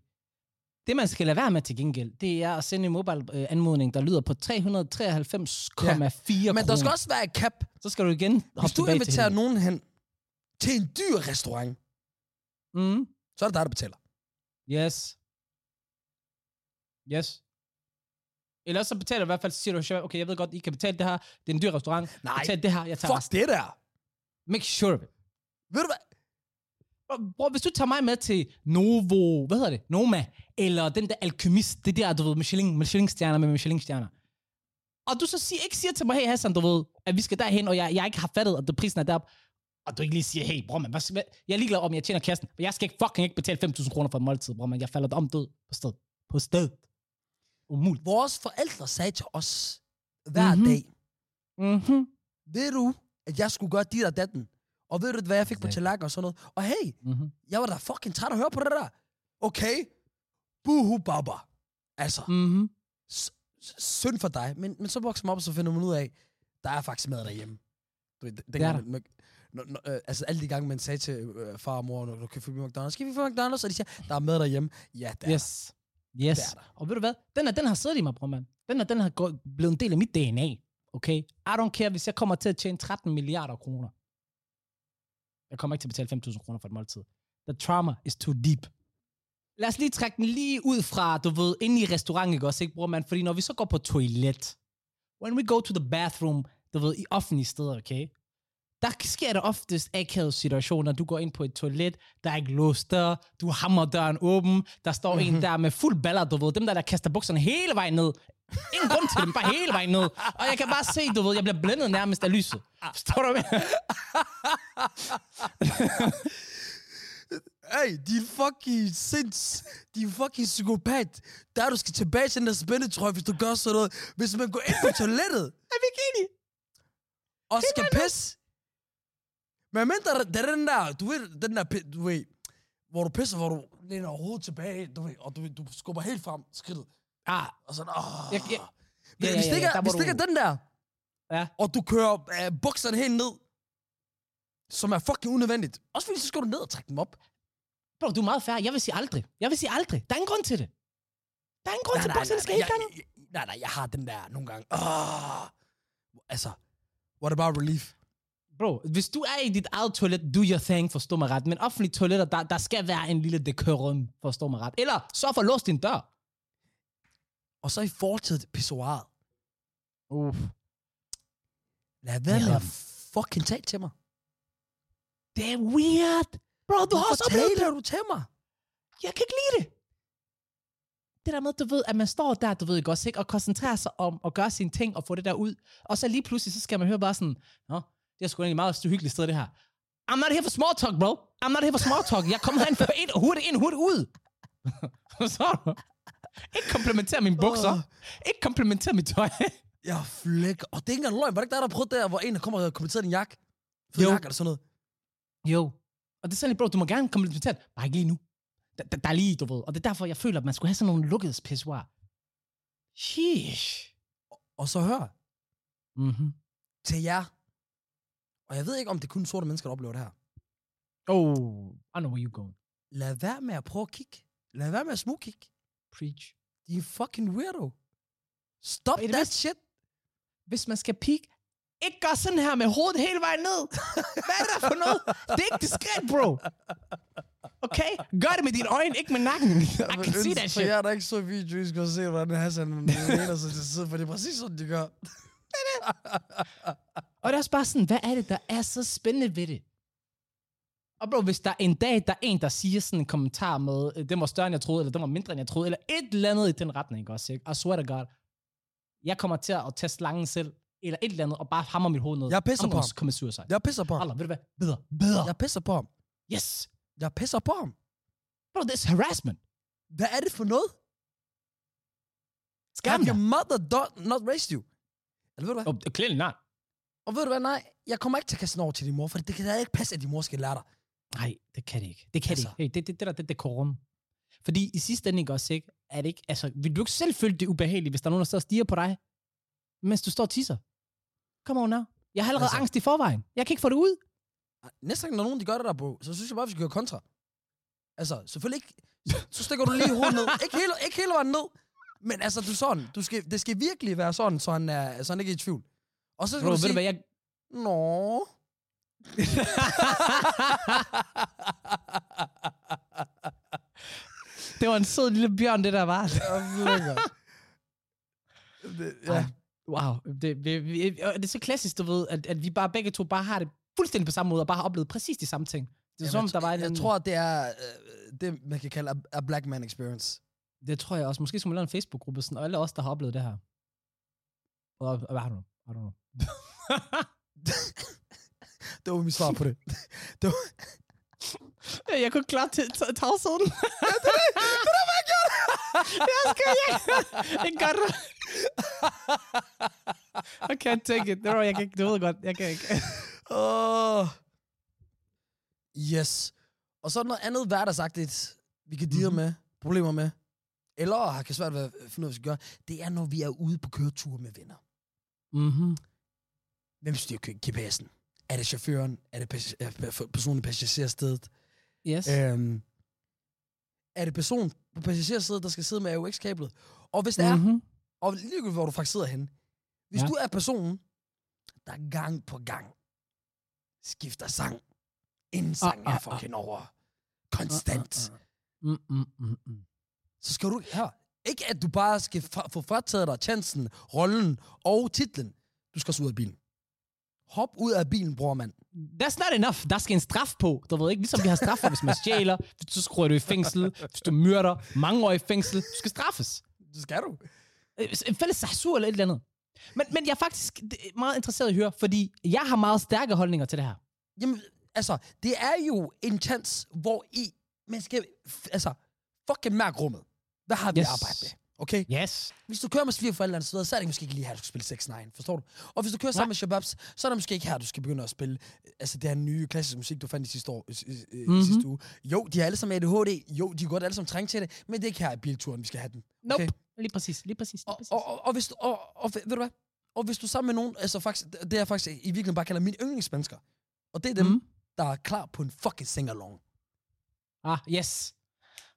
Speaker 2: Det, man skal lade være med til gengæld, det er at sende en mobile-anmodning, der lyder på 393,4
Speaker 1: Men der skal også være et cap.
Speaker 2: Så skal du igen
Speaker 1: Hvis
Speaker 2: hoppe
Speaker 1: du
Speaker 2: tilbage til
Speaker 1: inviterer nogen hen til en dyr restaurant,
Speaker 2: Mm.
Speaker 1: så er det dig, der betaler.
Speaker 2: Yes. Yes. Eller så betaler i hvert fald, så siger du, "Sure, okay, jeg ved godt, I kan betale det her. Det er en dyr restaurant.
Speaker 1: Nej,
Speaker 2: Betal det her, jeg tager
Speaker 1: Fuck
Speaker 2: resten.
Speaker 1: det der.
Speaker 2: Make sure of it.
Speaker 1: Ved du hvad?
Speaker 2: Bror, hvis du tager mig med til Novo, hvad hedder det? Noma, eller den der alkymist, det der, du ved, Michelin, Michelin-stjerner med Michelin-stjerner. Og du så siger, ikke siger til mig, hey Hassan, du ved, at vi skal derhen, og jeg, jeg ikke har fattet, at det prisen er deroppe. Og du ikke lige siger, hey, bror, man, hvad, hvad, jeg er ligeglad om, jeg tjener kassen, for jeg skal ikke fucking ikke betale 5.000 kroner for en måltid, bror, man. Jeg falder om død på sted. På sted. Umuligt.
Speaker 1: Vores forældre sagde til os hver
Speaker 2: Mhm.
Speaker 1: mm-hmm. dag,
Speaker 2: Mhm.
Speaker 1: ved du, at jeg skulle gøre dit og datten? Og ved du, hvad jeg fik på
Speaker 2: Exactly.
Speaker 1: tallerken og sådan noget? Og hey,
Speaker 2: Mhm.
Speaker 1: jeg var da fucking træt at høre på det der. Okay, buhu baba. Altså,
Speaker 2: Mhm.
Speaker 1: s- synd for dig. Men, men så vokser man op, og så finder man ud af, der er faktisk mad derhjemme. Du, ved, den,
Speaker 2: Det er
Speaker 1: når, når, øh, altså alle de gange, man sagde til øh, far og mor, når du kan få McDonald's, skal vi få McDonald's? Og de siger, der er mad derhjemme. Ja, der.
Speaker 2: Yes. Yes.
Speaker 1: Det er der.
Speaker 2: Og ved du hvad? Den, er, den har siddet i mig, bror, mand. Den, er, den har gået, blevet en del af mit DNA. Okay? I don't care, hvis jeg kommer til at tjene 13 milliarder kroner. Jeg kommer ikke til at betale 5.000 kroner for et måltid. The trauma is too deep. Lad os lige trække den lige ud fra, du ved, inde i restauranten, ikke også, ikke, bror, mand? Fordi når vi så går på toilet, when we go to the bathroom, du ved, i offentlige steder, okay? Der sker der oftest akavede situationer. Du går ind på et toilet, der er ikke låst dør, du hammer døren åben, der står mm-hmm. en der med fuld baller, du ved, dem der, der kaster bukserne hele vejen ned. Ingen grund til dem, bare hele vejen ned. Og jeg kan bare se, du ved, jeg bliver blændet nærmest af lyset. Forstår du, hvad?
Speaker 1: Hey, din fucking sinds, din fucking psykopat. Der du skal tilbage til den der spændetrøje, hvis du gør sådan noget. Hvis man går ind på toilettet
Speaker 2: Er vi ikke enige?
Speaker 1: og skal pisse. Men mindre, det er den der, du ved, den der, du ved, hvor du pisser, hvor du læner hovedet tilbage, du ved, og du, ved, du skubber helt frem skridtet.
Speaker 2: Ah,
Speaker 1: Og sådan, åh.
Speaker 2: Jeg- jeg-
Speaker 1: Men
Speaker 2: ja,
Speaker 1: hvis
Speaker 2: ja,
Speaker 1: det ikke
Speaker 2: ja,
Speaker 1: ikke er
Speaker 2: du-
Speaker 1: den der,
Speaker 2: ja.
Speaker 1: og du kører øh, bukserne helt ned, som er fucking unødvendigt. Også fordi, så skal du ned og trække dem op.
Speaker 2: Bro, du er meget færre. Jeg vil sige aldrig. Jeg vil sige aldrig. Der er ingen grund til det. Der er ingen grund til, at bukserne skal helt gange.
Speaker 1: jeg, nej, nej, jeg har den der nogle gange. Oh, altså, what about relief?
Speaker 2: Bro, hvis du er i dit eget toilet, do your thing, forstå mig ret. Men offentlige toiletter, der, der skal være en lille decorum, forstå mig ret. Eller så for at låse din dør.
Speaker 1: Og så i forhold til pissoiret.
Speaker 2: Uff.
Speaker 1: Lad være med at fucking tale til mig.
Speaker 2: Det er weird. Bro, du har også
Speaker 1: Hvorfor
Speaker 2: oplevet det.
Speaker 1: du til mig?
Speaker 2: Jeg kan ikke lide det. Det der med, du ved, at man står der, du ved ikke også, ikke? Og koncentrerer sig om at gøre sine ting og få det der ud. Og så lige pludselig, så skal man høre bare sådan, Nå, det er sgu egentlig et meget hyggeligt sted, det her. I'm not here for small talk, bro. I'm not here for small talk. Jeg kommer herind for ind, hurtigt ind, hurtigt ud. så Ikke komplementere mine bukser. Ikke komplementere mit tøj.
Speaker 1: Jeg flækker. Og det er ikke engang løgn. Var det ikke der, der prøvede der, hvor en der kommer og kommenterer din jakke? For
Speaker 2: Jo.
Speaker 1: jakke eller sådan noget.
Speaker 2: jo. Og det er sådan bro, du må gerne komplementere. Bare ikke lige nu. Der, der, der er lige, du ved. Og det er derfor, jeg føler, at man skulle have sådan nogle lukkede pissoir. Sheesh.
Speaker 1: Og så hør,
Speaker 2: Mhm.
Speaker 1: til jer. Og jeg ved ikke, om det er kun sorte mennesker, der oplever det her.
Speaker 2: Oh, I know where you're going.
Speaker 1: Lad være med at prøve at kigge. Lad være med at smugkigge.
Speaker 2: Preach.
Speaker 1: De er fucking weirdo. Stop
Speaker 2: Er det
Speaker 1: that
Speaker 2: vist-
Speaker 1: shit.
Speaker 2: Hvis man skal peek, ikke gør sådan her med hovedet hele vejen ned. Hvad er det der for noget? Det er ikke diskret, bro. Okay? Gør det med dine øjne, ikke med nakken. I can see that shit.
Speaker 1: jeg der ikke så video, I skal se, hvordan Hassan mener sig til for det er præcis sådan, de gør.
Speaker 2: Og det er også bare sådan, hvad er det, der er så spændende ved det? Og bro, hvis der er en dag, der er en, der siger sådan en kommentar med, øh, den var større, end jeg troede, eller den var mindre, end jeg troede, eller et eller andet i den retning, ikke også? Ikke? I swear to God. Jeg kommer til at tage slangen selv, eller et eller andet, og bare hammer mit hoved ned.
Speaker 1: Jeg pisser på ham.
Speaker 2: suicide.
Speaker 1: Jeg pisser på ham.
Speaker 2: Allah, ved du hvad? Bedre. Bedre.
Speaker 1: Jeg pisser på ham.
Speaker 2: Yes.
Speaker 1: Jeg pisser på ham.
Speaker 2: Bro, this is harassment.
Speaker 1: Hvad er det for noget?
Speaker 2: Skam
Speaker 1: Have your mother not raised you? Eller ved du hvad?
Speaker 2: Oh, clearly not.
Speaker 1: Og ved du hvad? Nej, jeg kommer ikke til at kaste den over til din mor, for det kan da ikke passe, at din mor skal lære dig.
Speaker 2: Nej, det kan det ikke. Det kan
Speaker 1: Altså.
Speaker 2: det ikke. Hey, det, det, det der, det, det korum. Fordi i sidste ende, ikke også, ikke? Er det ikke, altså, vil du ikke selv føle det ubehageligt, hvis der er nogen, der står og stiger på dig, mens du står og tisser? Come on now. Jeg har allerede
Speaker 1: Altså.
Speaker 2: angst i forvejen. Jeg kan ikke få det ud.
Speaker 1: Næste gang, når nogen de gør det der, bro, så synes jeg bare, vi skal gøre kontra. Altså, selvfølgelig ikke... Så, stikker du lige hovedet ned. Ikke hele, ikke hele vejen ned. Men altså, du sådan. Du skal, det skal virkelig være sådan, så han, er, så han ikke er i tvivl. Og så skal
Speaker 2: Bro,
Speaker 1: du sige,
Speaker 2: du hvad, jeg...
Speaker 1: Nå.
Speaker 2: det var en sød lille bjørn, det der var.
Speaker 1: Flækker. Det, ja.
Speaker 2: Ej, Wow. Det, vi, og det er så klassisk, du ved, at, at vi bare begge to bare har det fuldstændig på samme måde, og bare har oplevet præcis de samme ting. Det er
Speaker 1: Jamen,
Speaker 2: som der var en...
Speaker 1: jeg tror, det er øh, det, man kan kalde a, a black man experience.
Speaker 2: Det tror jeg også. Måske skulle man lave en Facebook-gruppe, sådan, og alle os, der har oplevet det her. Og, og hvad har du? I don't know.
Speaker 1: Det var mit svar på det. det var,
Speaker 2: jeg kunne klare til tavsheden. det er det, jeg gjorde. jeg skal ikke. Ikke godt. I can't take it. Det var, jeg kan ikke. Du ved godt. Jeg kan ikke.
Speaker 1: oh. Yes. Og så er der noget andet hverdagsagtigt, vi kan deal
Speaker 2: Mhm.
Speaker 1: med, problemer med, eller har kan svært ved at finde ud af, hvad vi skal gøre. Det er, når vi er ude på køreture med venner.
Speaker 2: Mm-hmm.
Speaker 1: Hvem styrer GPS'en? Er det chaufføren? Er det pas- er pe- personen i passagerstedet?
Speaker 2: Yes.
Speaker 1: Øhm, er det person på passagersædet, der skal sidde med AUX-kablet? Og hvis det er,
Speaker 2: mm-hmm.
Speaker 1: og ligegyldigt hvor du faktisk sidder henne, hvis
Speaker 2: Ja.
Speaker 1: du er personen, der gang på gang skifter sang, inden sangen
Speaker 2: ah,
Speaker 1: er
Speaker 2: ah.
Speaker 1: fucking over, konstant,
Speaker 2: Mm, mm, mm, mm.
Speaker 1: så skal du her. Ikke at du bare skal fra, få frataget dig chancen, rollen og titlen. Du skal også ud af bilen. Hop ud af bilen, bror mand.
Speaker 2: That's not enough. Der skal en straf på. Du ved ikke, ligesom vi har straf for, hvis man stjæler, så skruer du i fængsel, hvis du myrder, mange år i fængsel. Du skal straffes.
Speaker 1: Det skal du.
Speaker 2: Øh, En fælles sassur eller et eller andet. Men, men jeg er faktisk meget interesseret i at høre, fordi jeg har meget stærke holdninger til det her.
Speaker 1: Jamen, altså, det er jo en chance, hvor I, man skal, altså, fucking mærke rummet. Hvad har vi
Speaker 2: yes.
Speaker 1: arbejdet med? Okay?
Speaker 2: Yes.
Speaker 1: Hvis du kører med svigerforældre et sted, så er det måske ikke lige her, du skal spille 6 9 forstår du? Og hvis du kører sammen med Shababs, så er det måske ikke her, du skal begynde at spille øh, altså det her nye klassiske musik, du fandt i sidste, år, øh, øh,
Speaker 2: Mhm.
Speaker 1: mm-hmm. sidste uge. Jo, de har alle sammen ADHD. Jo, de er godt alle sammen trængt til det, men det er ikke her i bilturen, vi skal have den.
Speaker 2: Nope. Lige præcis, lige præcis. Lige
Speaker 1: Og,
Speaker 2: præcis.
Speaker 1: og, og, og, hvis du, og, og, ved du hvad? Og hvis du sammen med nogen, altså faktisk, det er faktisk i virkeligheden bare kalder mine yndlingsmennesker. Og det er dem, mm. der er klar på en fucking sing-along.
Speaker 2: Ah, yes.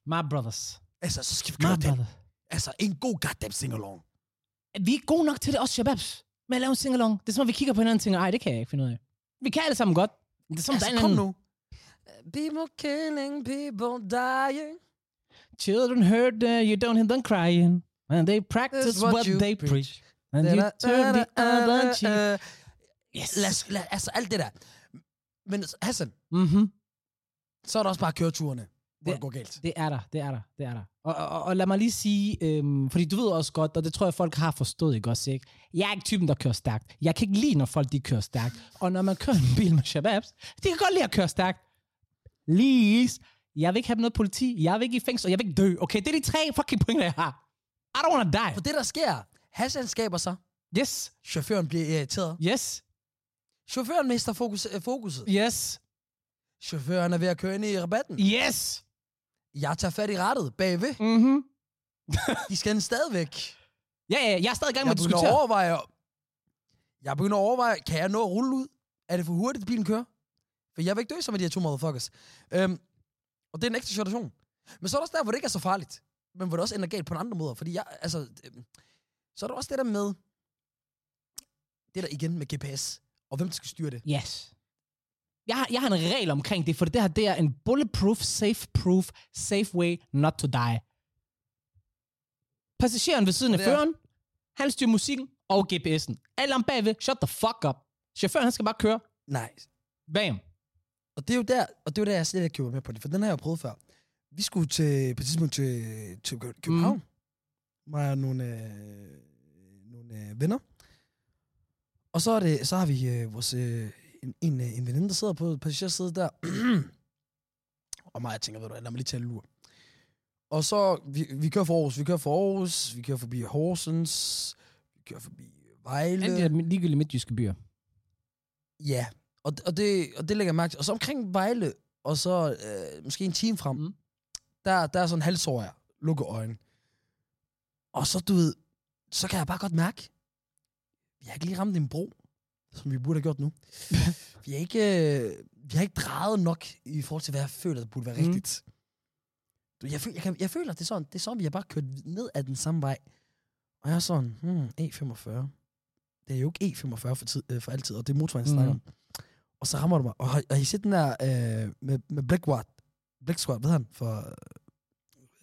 Speaker 2: My brothers.
Speaker 1: Altså, så skal vi
Speaker 2: My brother.
Speaker 1: Altså, en god goddamn sing-along.
Speaker 2: Vi er gode nok til det også, shababs. Med at lave en singalong. Det er som om, vi kigger på hinanden og tænker, ej, det kan jeg ikke finde ud af. Vi kan alle sammen godt. Det er som,
Speaker 1: Altså,
Speaker 2: der
Speaker 1: kom nu. People killing, people dying.
Speaker 2: Children heard uh, you don't hear them crying. And they practice
Speaker 1: That's what
Speaker 2: what, they
Speaker 1: preach.
Speaker 2: preach. And you turn the other cheek. Yes.
Speaker 1: Lad, os- lad, altså, alt det der. Men Hassan,
Speaker 2: Mm-hmm.
Speaker 1: så er der også bare køreturene, hvor
Speaker 2: Det-
Speaker 1: det går galt.
Speaker 2: Det er der, det er der, det er der. Og, og, og lad mig lige sige, øhm, fordi du ved også godt, og det tror jeg, folk har forstået, ikke også, ikke? Jeg er ikke typen, der kører stærkt. Jeg kan ikke lide, når folk de kører stærkt. Og når man kører en bil med shababs, de kan godt lide at køre stærkt. Please. Jeg vil ikke have noget politi. Jeg vil ikke i fængsel. og Jeg vil ikke dø. Okay, det er de tre fucking pointer, jeg har. I don't wanna die.
Speaker 1: For det, der sker, Hassan skaber sig,
Speaker 2: Yes.
Speaker 1: chaufføren bliver irriteret.
Speaker 2: Yes.
Speaker 1: Chaufføren mister fokus, øh, fokuset.
Speaker 2: Yes.
Speaker 1: Chaufføren er ved at køre ind i rabatten.
Speaker 2: Yes.
Speaker 1: Jeg tager fat i rattet bagved.
Speaker 2: Mhm.
Speaker 1: De skal den stadigvæk.
Speaker 2: Ja, ja, jeg er stadig i gang med
Speaker 1: Jeg
Speaker 2: at
Speaker 1: begynder at
Speaker 2: diskutere.
Speaker 1: overveje, jeg begynder at overveje, kan jeg nå at rulle ud? Er det for hurtigt, at bilen kører? For jeg vil ikke dø som med de her to motherfuckers. Øhm, og det er en ekstra situation. Men så er der også der, hvor det ikke er så farligt. Men hvor det også ender galt på en anden måde. Fordi jeg, altså, øhm, så er der også det der med, det der igen med GPS, og hvem der skal styre det.
Speaker 2: Yes. Jeg har, jeg har en regel omkring det, for det her det er en bulletproof, safe-proof, safe way not to die. Passageren ved siden af
Speaker 1: er-
Speaker 2: føreren, han styrer musikken og GPS'en. Alle om bagved, shut the fuck up. Chaufføren, han skal bare køre.
Speaker 1: Nej.
Speaker 2: Bam.
Speaker 1: Og det er jo der, og det er jo der, jeg slet ikke køber med på det, for den har jeg jo prøvet før. Vi skulle til, på et tidspunkt til, til Kø- København. Mm. Mig og nogle, øh, nogle øh, venner. Og så, er det, så har vi øh, vores, øh, en, en, øh, en veninde, der sidder på passagersædet der. og mig, jeg tænker, ved du hvad, lad mig lige tage en lur. Og så, vi, vi kører for Aarhus, vi kører for Aarhus, vi kører forbi Horsens, vi kører forbi Vejle.
Speaker 2: Alle de der ligegyldige midtjyske byer.
Speaker 1: Ja, og, og, det, og det lægger jeg mærke til. Og så omkring Vejle, og så øh, måske en time frem,
Speaker 2: Mm.
Speaker 1: der, der er sådan en halvsår jeg, lukke øjnene. Og så, du ved, så kan jeg bare godt mærke, vi har ikke lige ramt en bro, som vi burde have gjort nu. vi, har ikke, øh, vi har ikke drejet nok i forhold til, hvad jeg føler, der burde være
Speaker 2: Mm.
Speaker 1: rigtigt. Du, jeg, føler, jeg, kan, jeg føler, det er sådan, det er sådan, vi har bare kørt ned ad den samme vej. Og jeg er sådan, hmm, E45. Det er jo ikke E45 for, tid, øh, for altid, og det er motorvejen, snakker om. Og så rammer du mig. Og har, har I set den der øh, med, med Blackwart? Black Squad, hedder han? For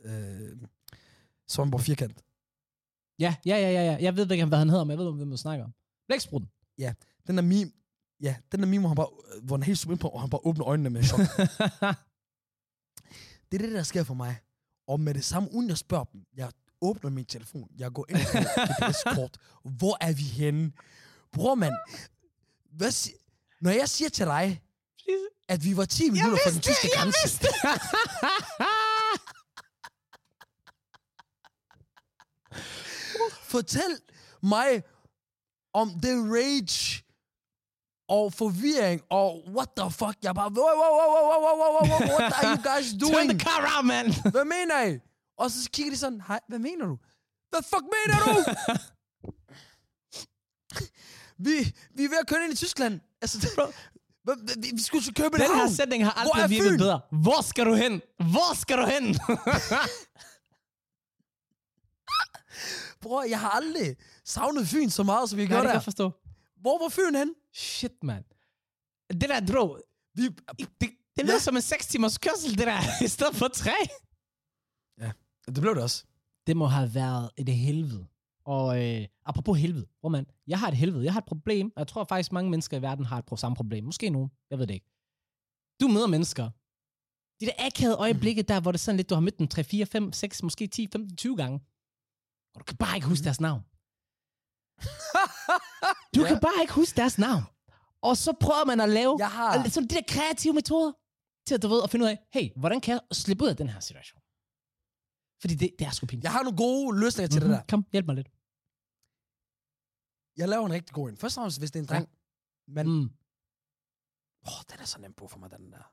Speaker 1: øh, Svamborg Firkant.
Speaker 2: Ja, ja, ja, ja, ja. Jeg ved ikke, hvad han hedder, men jeg ved, hvem du snakker om. Blæksprutten.
Speaker 1: Den der meme, Ja, den der meme, hvor han bare, hvor han helt super ind på, og han bare åbner øjnene med chok. det er det, der sker for mig. Og med det samme, uden jeg spørger dem, jeg åbner min telefon, jeg går ind på GPS-kort. Hvor er vi henne? Bror, mand, hvad si- når jeg siger til dig, at vi var 10 minutter fra den tyske grænse, fortæl mig om the rage og forvirring, og what the fuck, jeg bare, wow, wow, wow, wow, wow, wow, wow, what are you guys doing?
Speaker 2: Turn the car around, man!
Speaker 1: hvad mener I? Og så kigger de sådan, hej, hvad mener du? The fuck mener du? vi, vi er ved at køre ind i Tyskland. Altså, vi, vi skulle til København.
Speaker 2: Den her sætning har aldrig virket bedre. Hvor skal du hen? Hvor skal du hen?
Speaker 1: Bror, jeg har aldrig savnet Fyn så meget, som vi gør der.
Speaker 2: det kan jeg forstå.
Speaker 1: Hvor var Fyn hen?
Speaker 2: Shit, man. Det der drog,
Speaker 1: Vi,
Speaker 2: det, det lyder som en 6 timers kørsel, det der, i stedet for 3.
Speaker 1: det blev det også.
Speaker 2: Det må have været et helvede. Og øh, apropos helvede, hvor man, jeg har et helvede, jeg har et problem, og jeg tror faktisk, mange mennesker i verden har et pro- samme problem. Måske nogen, jeg ved det ikke. Du møder mennesker. De der akavede øjeblikke der, hvor det er sådan lidt, du har mødt dem 3, 4, 5, 6, måske 10, 15, 20 gange. Og du kan bare ikke huske deres navn. Du
Speaker 1: Ja.
Speaker 2: kan bare ikke huske deres navn. Og så prøver man at lave
Speaker 1: Jeg har...
Speaker 2: sådan de der kreative metoder til at, du ved, at finde ud af, hey, hvordan kan jeg slippe ud af den her situation? Fordi det, det er sgu pinligt.
Speaker 1: Jeg har nogle gode løsninger til det der.
Speaker 2: Kom, hjælp mig lidt.
Speaker 1: Jeg laver en rigtig god en. Først og fremmest, hvis det er en dreng. Men, åh,
Speaker 2: Mm.
Speaker 1: oh, den er så nem på for mig, den der.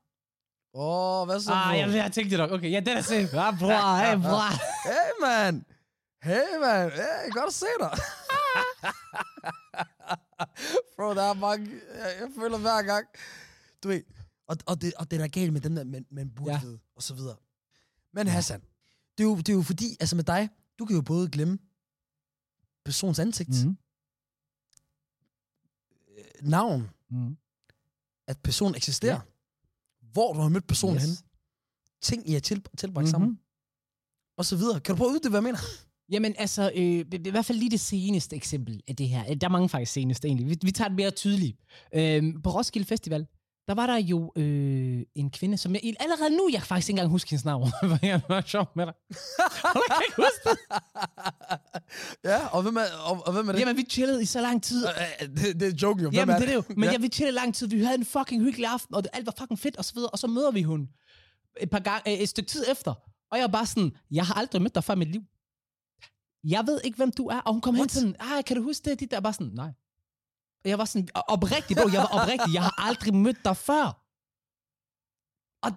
Speaker 1: Åh, oh, hvad så,
Speaker 2: Ah, jeg, jeg tænkte nok. Okay, ja, den er safe. Ja, bror, hey, bror.
Speaker 1: Hey, man. Hey, man. Hey, godt at se dig. Bro, der er mange... Jeg, jeg føler hver gang... Du ved... Og, og, det, og det er der galt med dem der, men, men burde
Speaker 2: Ja.
Speaker 1: og så videre. Men Hassan, det er, jo, det er jo fordi, altså med dig, du kan jo både glemme persons ansigt,
Speaker 2: Mm.
Speaker 1: navn,
Speaker 2: Mm.
Speaker 1: at personen eksisterer, ja. hvor du har mødt personen yes. Henne, ting, I har til, tilbragt
Speaker 2: Mhm.
Speaker 1: mm-hmm. sammen, og så videre. Kan du prøve at uddybe, hvad jeg mener?
Speaker 2: Jamen altså, øh, i hvert fald lige det seneste eksempel af det her. Øh, Der er mange faktisk seneste egentlig. Vi, vi tager det mere tydeligt. Øh, på Roskilde Festival, der var der jo øh, en kvinde, som jeg allerede nu, jeg faktisk ikke engang huske hendes navn. Hvor jeg var sjov med dig. jeg kan ikke huske det.
Speaker 1: ja, og hvem er, og, og hvem er det?
Speaker 2: Jamen, vi chillede i så lang tid.
Speaker 1: Øh, øh, det, det er joken jo. Hvem
Speaker 2: Jamen,
Speaker 1: er
Speaker 2: det er det jo. Men
Speaker 1: ja.
Speaker 2: ja. vi chillede lang tid. Vi havde en fucking hyggelig aften, og det, alt var fucking fedt, og så videre. Og så møder vi hun et, par gange, et stykke tid efter. Og jeg var bare sådan, jeg har aldrig mødt dig før i mit liv. Jeg ved ikke, hvem du er. Og hun kom hen
Speaker 1: What?
Speaker 2: sådan, ah, kan du huske det? De der bare sådan, nej. Jeg var sådan, "O- oprigtig, bro, jeg var oprigtig. Jeg har aldrig mødt dig før. Og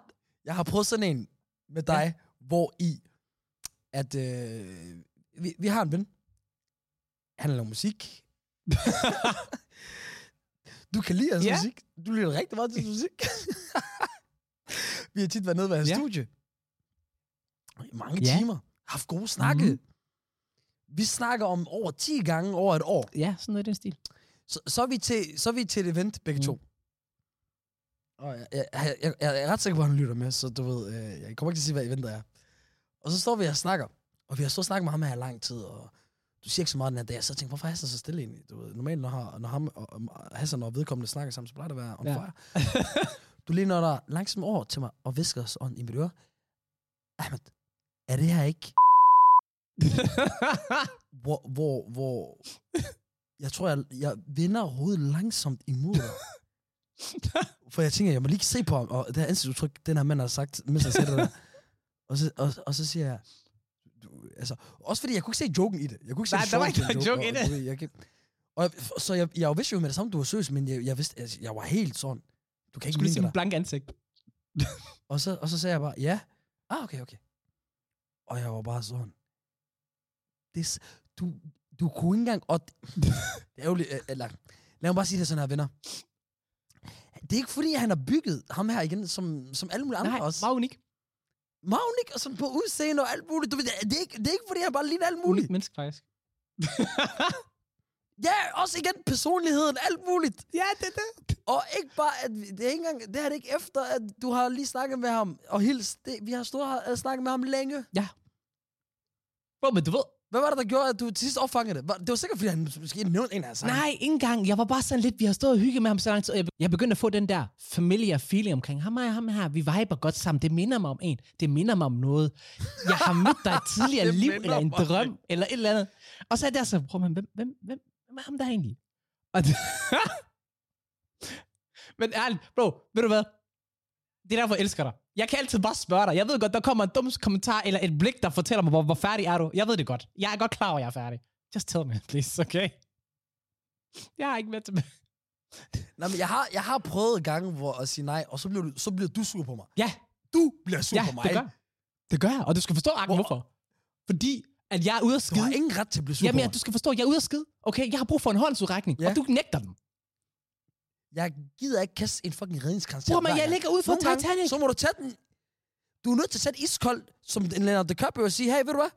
Speaker 1: Jeg har prøvet sådan en med dig, ja. hvor i, at øh, vi, vi har en ven. Han laver musik. du kan lide hans
Speaker 2: Ja.
Speaker 1: musik. Du lytter rigtig meget til hans musik. vi har tit været nede ved hans
Speaker 2: Ja.
Speaker 1: studie. I mange
Speaker 2: Ja.
Speaker 1: timer. Haft gode snakke. Mm. Vi snakker om over 10 gange over et år.
Speaker 2: ja, sådan noget i den stil.
Speaker 1: Så, så, er vi til, så er vi til et event, begge
Speaker 2: Mm.
Speaker 1: to. Og jeg, jeg, jeg, jeg, jeg er ret sikker på, at han lytter med, så du ved, øh, jeg kommer ikke til at sige, hvad eventet er. Og så står vi og snakker, og vi har stået og snakket med ham her i lang tid, og du siger ikke så meget den her dag, så jeg tænker, hvorfor er Hassan så stille egentlig? Du ved, normalt, når, har- når ham og, og Hassan og vedkommende snakker sammen, så plejer det at være on
Speaker 2: Ja.
Speaker 1: fire. du læner dig langsomt over til mig og visker os i mit øre. Ahmed, er det her ikke, hvor, hvor, hvor jeg tror, jeg, jeg vender hovedet langsomt imod dig. For jeg tænker, jeg må lige se på ham, og det her ansigtsudtryk, den her mand har sagt, mens han sætter det der. Og så, og, og så siger jeg, du, altså, også fordi jeg kunne ikke se joken i det. Jeg kunne ikke se
Speaker 2: Nej, der var ikke
Speaker 1: en
Speaker 2: noget joke i
Speaker 1: og-
Speaker 2: det.
Speaker 1: ved, Jeg, kan, og, så jeg, jeg vidste jo med det samme, du var seriøs, men jeg, jeg vidste, altså, jeg var helt sådan, du kan
Speaker 2: Jeg
Speaker 1: ikke
Speaker 2: skulle lige sige blank ansigt.
Speaker 1: og så, og så sagde jeg bare, ja. Ah, okay, okay. Og jeg var bare sådan, det, er du, du kunne ikke engang, og det er jo, lidt- eller, lad mig bare sige det sådan her, venner. Det er ikke fordi, han har bygget ham her igen, som, som alle mulige andre
Speaker 2: Nej,
Speaker 1: også.
Speaker 2: meget unik.
Speaker 1: Magnik og sådan på udseende og alt muligt. Du det, er ikke, det er ikke fordi, han bare ligner alt muligt.
Speaker 2: Unik menneske, faktisk.
Speaker 1: Ja, også igen personligheden, alt muligt.
Speaker 2: ja, det er det.
Speaker 1: Og ikke bare, at det er ikke engang, det er det ikke efter, at du har lige snakket med ham, og hils, det, vi har stået og snakket med ham længe.
Speaker 2: Bro, men du ved,
Speaker 1: Hvad var det, der gjorde, at du til sidst opfangede det? Det var sikkert, fordi han måske nævnte en af sig.
Speaker 2: Nej, ikke engang. Jeg var bare sådan lidt, vi har stået og hygget med ham så lang tid. og Jeg, begyndte at få den der familiar feeling omkring ham og ham her. Vi viber godt sammen. Det minder mig om en. Det minder mig om noget. Jeg har mødt dig i tidligere
Speaker 1: Det
Speaker 2: liv, eller en
Speaker 1: mig
Speaker 2: drøm, eller et eller andet. Og så er der så, prøv man, hvem, hvem, hvem, hvem er ham der egentlig? Og det, Men ærligt, bro, ved du hvad? Det er derfor, jeg elsker dig. Jeg kan altid bare spørge dig. Jeg ved godt, der kommer en dum kommentar, eller et blik, der fortæller mig, hvor, hvor færdig er du. Jeg ved det godt. Jeg er godt klar over, at jeg er færdig. Just tell me, please, okay? Jeg er ikke med til
Speaker 1: Nej, men jeg har, jeg har prøvet gange hvor at sige nej, og så bliver, du, så bliver du sur på mig.
Speaker 2: Ja,
Speaker 1: Du bliver sur
Speaker 2: ja,
Speaker 1: på mig.
Speaker 2: det gør Det gør jeg, og du skal forstå, Arken,
Speaker 1: Hvor-
Speaker 2: hvorfor. Fordi, at jeg er ude at
Speaker 1: Du har
Speaker 2: skide.
Speaker 1: ingen ret til at blive sur
Speaker 2: Jamen,
Speaker 1: på
Speaker 2: ja,
Speaker 1: mig.
Speaker 2: du skal forstå, at jeg er ude at skide. Okay, jeg har brug for en håndsudrækning,
Speaker 1: Ja.
Speaker 2: og du nægter den.
Speaker 1: Jeg gider ikke kaste en fucking redningskrans
Speaker 2: Bror, men jeg ligger ude for
Speaker 1: Nogle gange,
Speaker 2: Titanic.
Speaker 1: Så må du tage den. Du er nødt til at sætte iskold, som en Leonardo DiCaprio, og sige, hey, ved du hvad?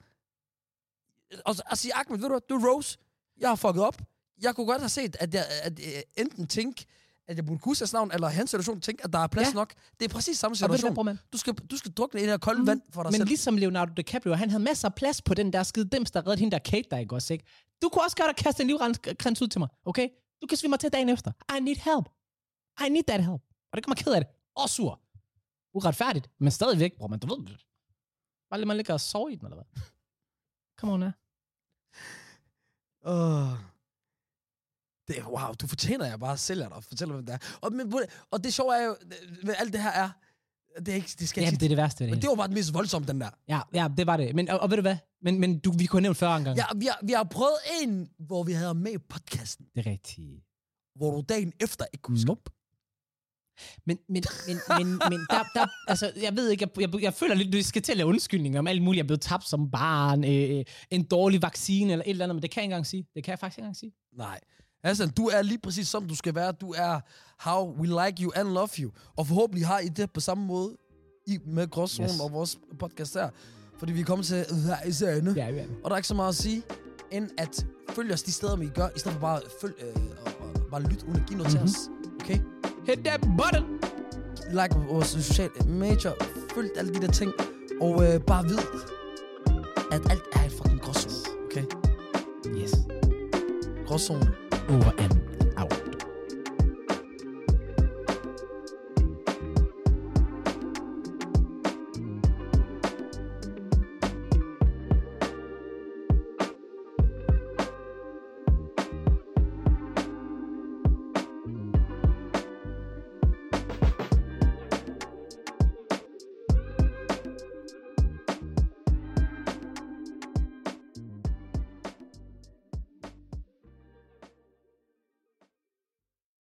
Speaker 1: Og, og sige, Ahmed, ved du hvad? Du er Rose. Jeg har fucket op. Jeg kunne godt have set, at jeg at, at, enten tænke, at jeg burde kunne hans navn, eller hans situation tænke, at der er plads
Speaker 2: Ja.
Speaker 1: nok. Det er præcis samme
Speaker 2: ved du hvad,
Speaker 1: situation. Du skal, du skal drukne i det her kolde
Speaker 2: Mm.
Speaker 1: vand for dig
Speaker 2: Men
Speaker 1: selv.
Speaker 2: ligesom Leonardo DiCaprio, han havde masser af plads på den der skide dims, der reddede hende der Kate, der ikke også, ikke? Du kunne også godt have kastet en livrens ud til mig, okay? Du kan svime mig til dagen efter. I need help. I need that help. Og det gør mig ked af det. Og sur. Uretfærdigt, men stadigvæk, bror, men du ved, bare lige man ligger og sover i den, eller hvad? Come on, ja.
Speaker 1: Åh. Det, er- wow, du fortjener jeg bare at sælge dig og hvem det er. Og, men, og det sjove er jo, hvad alt det her er, det, er ikke, det skal
Speaker 2: Ja,
Speaker 1: ikke
Speaker 2: det er det værste det.
Speaker 1: Men det var bare den mest voldsomme, den der.
Speaker 2: Ja, ja, det var det. Men, og, og ved du hvad? Men, men du, vi kunne have nævnt 40 gange.
Speaker 1: Ja, vi har, vi har prøvet en, hvor vi havde med i podcasten,
Speaker 2: Det er rigtigt.
Speaker 1: hvor du dagen efter ikke kunne.
Speaker 2: Nope. Men, men, men, men, men der, der, altså, jeg ved ikke, jeg, jeg, jeg føler lidt, du skal til at lave undskyldninger om alt muligt. Jeg er blevet tabt som barn, øh, en dårlig vaccine eller et eller andet, men det kan jeg ikke engang sige. Det kan jeg faktisk ikke engang sige.
Speaker 1: Nej. Hassan, du er lige præcis som du skal være. Du er how we like you and love you. Og forhåbentlig har I det på samme måde i, med Gråzonen
Speaker 2: Yes.
Speaker 1: og vores podcast her. Fordi vi er kommet til vejs ende.
Speaker 2: Ja, ja.
Speaker 1: Og der er ikke så meget at sige, end at følge os de steder, vi gør, i stedet for bare at følge, øh, og, og bare lytte uden at give noget
Speaker 2: Mhm.
Speaker 1: mm-hmm. til os. Okay?
Speaker 2: Hit that button!
Speaker 1: Like vores sociale medier, følg alle de der ting, og øh, bare vid, at alt er et fucking gråzone. Okay?
Speaker 2: Yes.
Speaker 1: Gråzone.
Speaker 2: Over